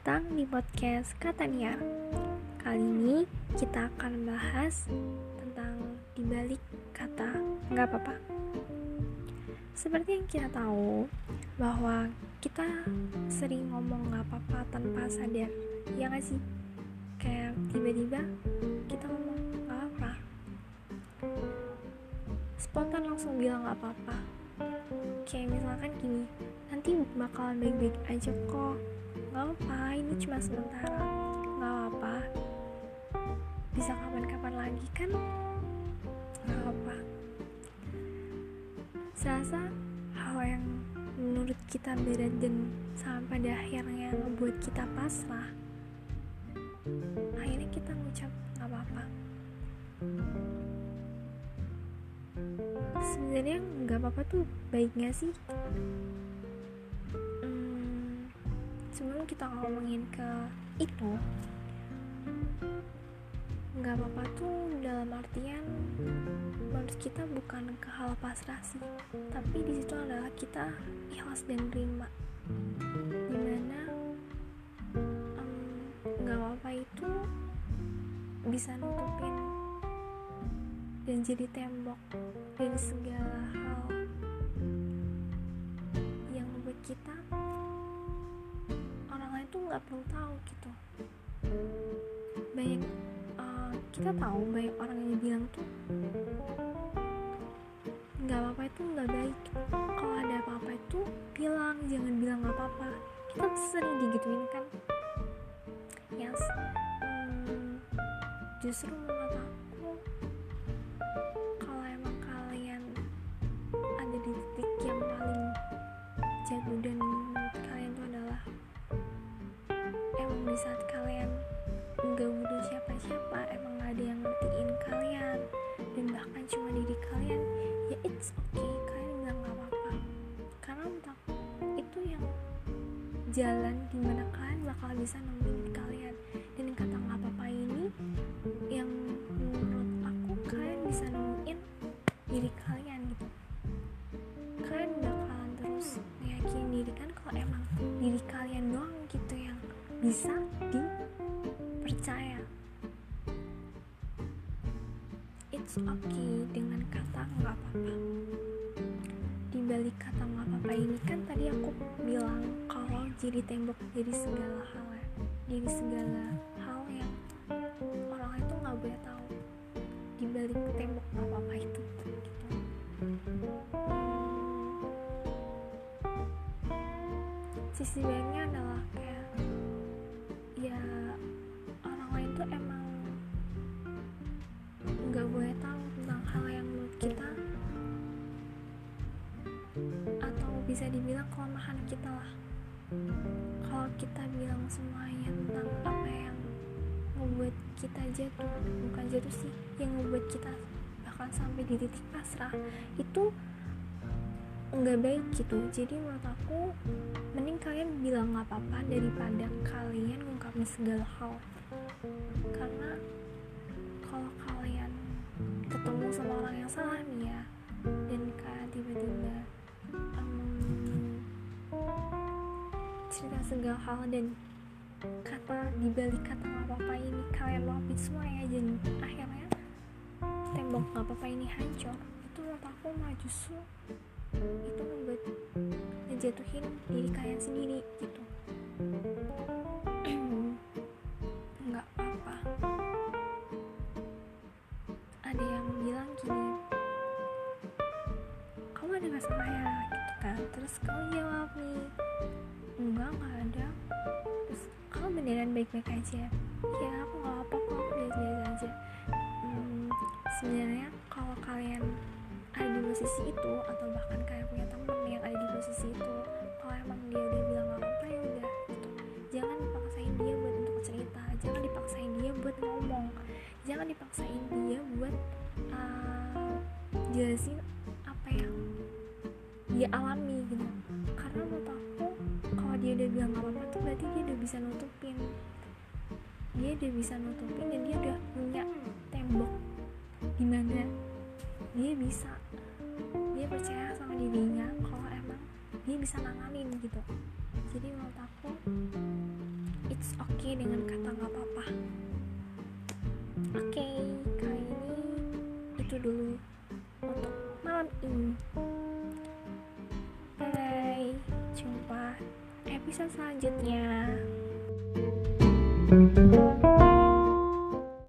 datang di podcast Katania. Kali ini kita akan bahas tentang dibalik kata nggak apa-apa. Seperti yang kita tahu bahwa kita sering ngomong nggak apa-apa tanpa sadar, ya nggak sih? Kayak tiba-tiba kita ngomong nggak apa, spontan langsung bilang nggak apa-apa. Kayak misalkan gini, nanti bakalan baik-baik aja kok nggak apa ini cuma sementara. Nggak apa. Bisa kapan-kapan lagi kan? Nggak apa. Serasa hal yang menurut kita berat dan sampai pada akhirnya membuat kita pasrah. Akhirnya kita ngucap nggak apa-apa. Sebenarnya nggak apa-apa tuh baiknya sih sebelum kita ngomongin ke itu nggak apa-apa tuh dalam artian menurut kita bukan ke hal pasrah sih. Tapi di situ adalah kita ikhlas dan terima. Di mana nggak um, apa-apa itu bisa nutupin dan jadi tembok dari segala hal nggak perlu tahu gitu. Banyak uh, kita tahu banyak orang yang bilang tuh nggak apa-apa itu nggak baik. Kalau ada apa-apa itu bilang jangan bilang nggak apa-apa. Kita sering digituin kan? Yes hmm, justru menurut aku kalau emang kalian ada di titik yang paling jatuh dan di saat kalian nggak butuh siapa-siapa emang gak ada yang ngertiin kalian dan bahkan cuma diri kalian ya it's okay kalian bilang gak apa-apa. Karena entah itu yang jalan di mana kalian bakal bisa nemuin kalian. Dan kata nggak apa-apa ini yang menurut aku kalian bisa nemuin diri kalian gitu. Kalian bakalan terus meyakini diri kan kalau emang diri kalian doang gitu bisa dipercaya. It's okay dengan kata nggak apa-apa. Di balik kata nggak apa-apa ini kan tadi aku bilang kalau jadi tembok jadi segala hal ya. Jadi segala hal yang orang itu nggak boleh tahu. Di balik tembok nggak apa-apa itu. Gitu. sisi baiknya adalah bisa dibilang kelemahan kita lah. Kalau kita bilang semuanya tentang apa yang membuat kita jatuh bukan jatuh sih yang membuat kita bahkan sampai di titik pasrah itu nggak baik gitu. Jadi menurut aku mending kalian bilang nggak apa-apa daripada kalian ngungkapin segala hal. Karena kalau kalian ketemu sama orang yang salah nih ya dan kalian tiba-tiba um, cerita segala hal dan kata dibalik kata nggak apa-apa ini kalian luapin semuanya dan akhirnya tembok nggak apa-apa ini hancur. Itu menurut aku mah justru itu membuat ngejatuhin diri kalian sendiri gitu. Nggak apa ada yang bilang gini kamu ada masalah ya gitu kan. Terus kamu jawab beneran baik-baik aja. Ya aku nggak apa kok aku biasa-biasa aja. Hmm, sebenarnya kalau kalian ada di posisi itu atau bahkan kayak punya temen yang ada di posisi itu kalau emang dia udah bilang gak apa-apa ya udah gitu. Jangan dipaksain dia buat untuk cerita jangan dipaksain dia buat ngomong. Jangan dipaksain dia buat uh, jelasin apa yang dia alami gitu dia udah bilang gak apa-apa tuh berarti dia udah bisa nutupin. Dia udah bisa nutupin dan dia udah punya tembok di mana dia bisa dia percaya sama dirinya kalau emang dia bisa nanganin gitu. Jadi menurut aku it's okay dengan kata nggak apa-apa. Oke okay, kali ini itu dulu untuk malam ini episode selanjutnya. thank you